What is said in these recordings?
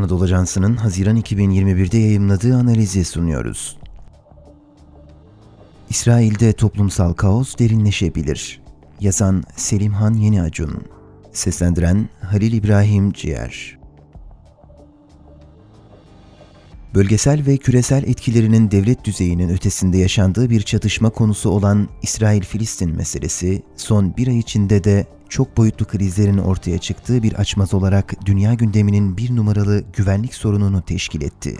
Anadolu Ajansı'nın Haziran 2021'de yayımladığı analizi sunuyoruz. İsrail'de toplumsal kaos derinleşebilir. Yazan Selimhan Yeni Acun Seslendiren Halil İbrahim Ciğer Bölgesel ve küresel etkilerinin devlet düzeyinin ötesinde yaşandığı bir çatışma konusu olan İsrail-Filistin meselesi, son bir ay içinde de çok boyutlu krizlerin ortaya çıktığı bir açmaz olarak dünya gündeminin bir numaralı güvenlik sorununu teşkil etti.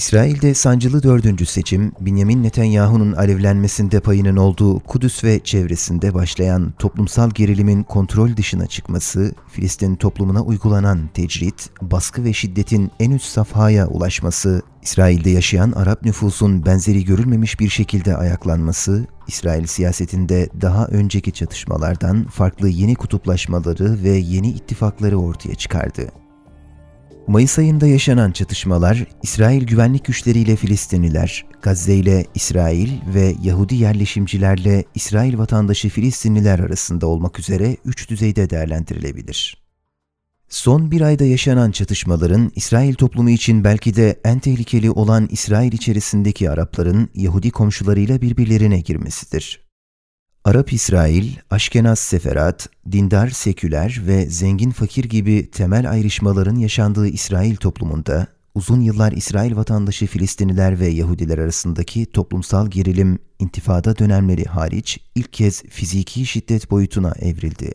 İsrail'de sancılı dördüncü seçim, Benjamin Netanyahu'nun alevlenmesinde payının olduğu Kudüs ve çevresinde başlayan toplumsal gerilimin kontrol dışına çıkması, Filistin toplumuna uygulanan tecrit, baskı ve şiddetin en üst safhaya ulaşması, İsrail'de yaşayan Arap nüfusun benzeri görülmemiş bir şekilde ayaklanması, İsrail siyasetinde daha önceki çatışmalardan farklı yeni kutuplaşmaları ve yeni ittifakları ortaya çıkardı. Mayıs ayında yaşanan çatışmalar, İsrail güvenlik güçleriyle Filistinliler, Gazze ile İsrail ve Yahudi yerleşimcilerle İsrail vatandaşı Filistinliler arasında olmak üzere üç düzeyde değerlendirilebilir. Son bir ayda yaşanan çatışmaların İsrail toplumu için belki de en tehlikeli olan İsrail içerisindeki Arapların Yahudi komşularıyla birbirlerine girmesidir. Arap İsrail, Aşkenaz Seferat, dindar seküler ve zengin fakir gibi temel ayrışmaların yaşandığı İsrail toplumunda uzun yıllar İsrail vatandaşı Filistinliler ve Yahudiler arasındaki toplumsal gerilim, intifada dönemleri hariç ilk kez fiziki şiddet boyutuna evrildi.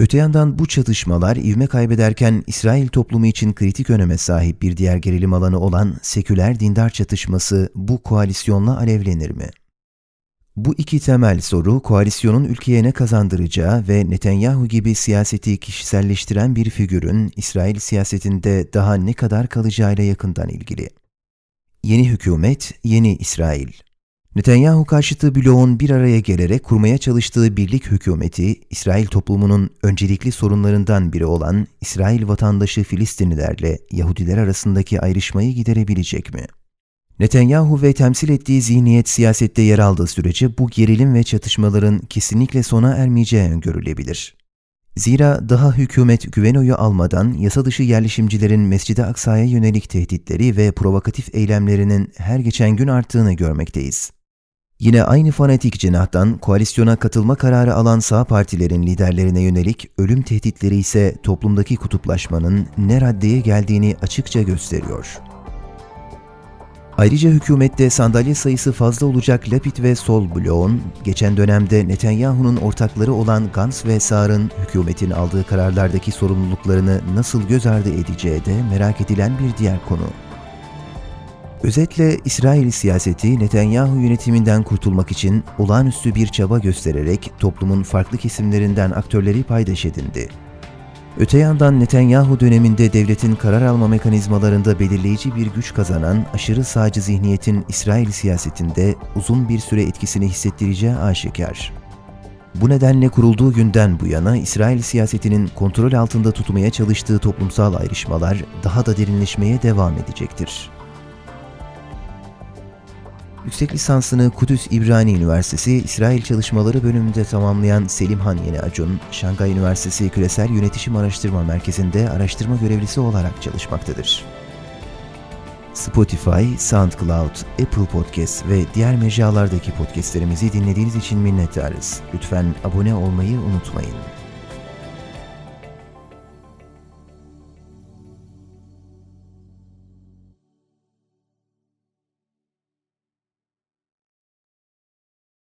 Öte yandan bu çatışmalar ivme kaybederken İsrail toplumu için kritik öneme sahip bir diğer gerilim alanı olan seküler dindar çatışması bu koalisyonla alevlenir mi? Bu iki temel soru koalisyonun ülkeye ne kazandıracağı ve Netanyahu gibi siyaseti kişiselleştiren bir figürün İsrail siyasetinde daha ne kadar kalacağıyla yakından ilgili. Yeni hükümet, yeni İsrail. Netanyahu karşıtı bloğun bir araya gelerek kurmaya çalıştığı birlik hükümeti, İsrail toplumunun öncelikli sorunlarından biri olan İsrail vatandaşı Filistinlilerle Yahudiler arasındaki ayrışmayı giderebilecek mi? Netanyahu ve temsil ettiği zihniyet siyasette yer aldığı sürece bu gerilim ve çatışmaların kesinlikle sona ermeyeceği öngörülebilir. Zira daha hükümet güven oyu almadan yasa dışı yerleşimcilerin Mescid-i Aksa'ya yönelik tehditleri ve provokatif eylemlerinin her geçen gün arttığını görmekteyiz. Yine aynı fanatik cenahtan koalisyona katılma kararı alan sağ partilerin liderlerine yönelik ölüm tehditleri ise toplumdaki kutuplaşmanın ne raddeye geldiğini açıkça gösteriyor. Ayrıca hükümette sandalye sayısı fazla olacak Lapid ve Sol bloğun, geçen dönemde Netanyahu'nun ortakları olan Gantz ve Saar'ın hükümetin aldığı kararlardaki sorumluluklarını nasıl göz ardı edeceği de merak edilen bir diğer konu. Özetle İsrail siyaseti Netanyahu yönetiminden kurtulmak için olağanüstü bir çaba göstererek toplumun farklı kesimlerinden aktörleri paydaş edindi. Öte yandan Netanyahu döneminde devletin karar alma mekanizmalarında belirleyici bir güç kazanan aşırı sağcı zihniyetin İsrail siyasetinde uzun bir süre etkisini hissettireceği aşikar. Bu nedenle kurulduğu günden bu yana İsrail siyasetinin kontrol altında tutmaya çalıştığı toplumsal ayrışmalar daha da derinleşmeye devam edecektir. Yüksek lisansını Kudüs İbrani Üniversitesi İsrail Çalışmaları bölümünde tamamlayan Selimhan Yeni Acun, Şangay Üniversitesi Küresel Yönetişim Araştırma Merkezi'nde araştırma görevlisi olarak çalışmaktadır. Spotify, SoundCloud, Apple Podcast ve diğer mecralardaki podcastlerimizi dinlediğiniz için minnettarız. Lütfen abone olmayı unutmayın.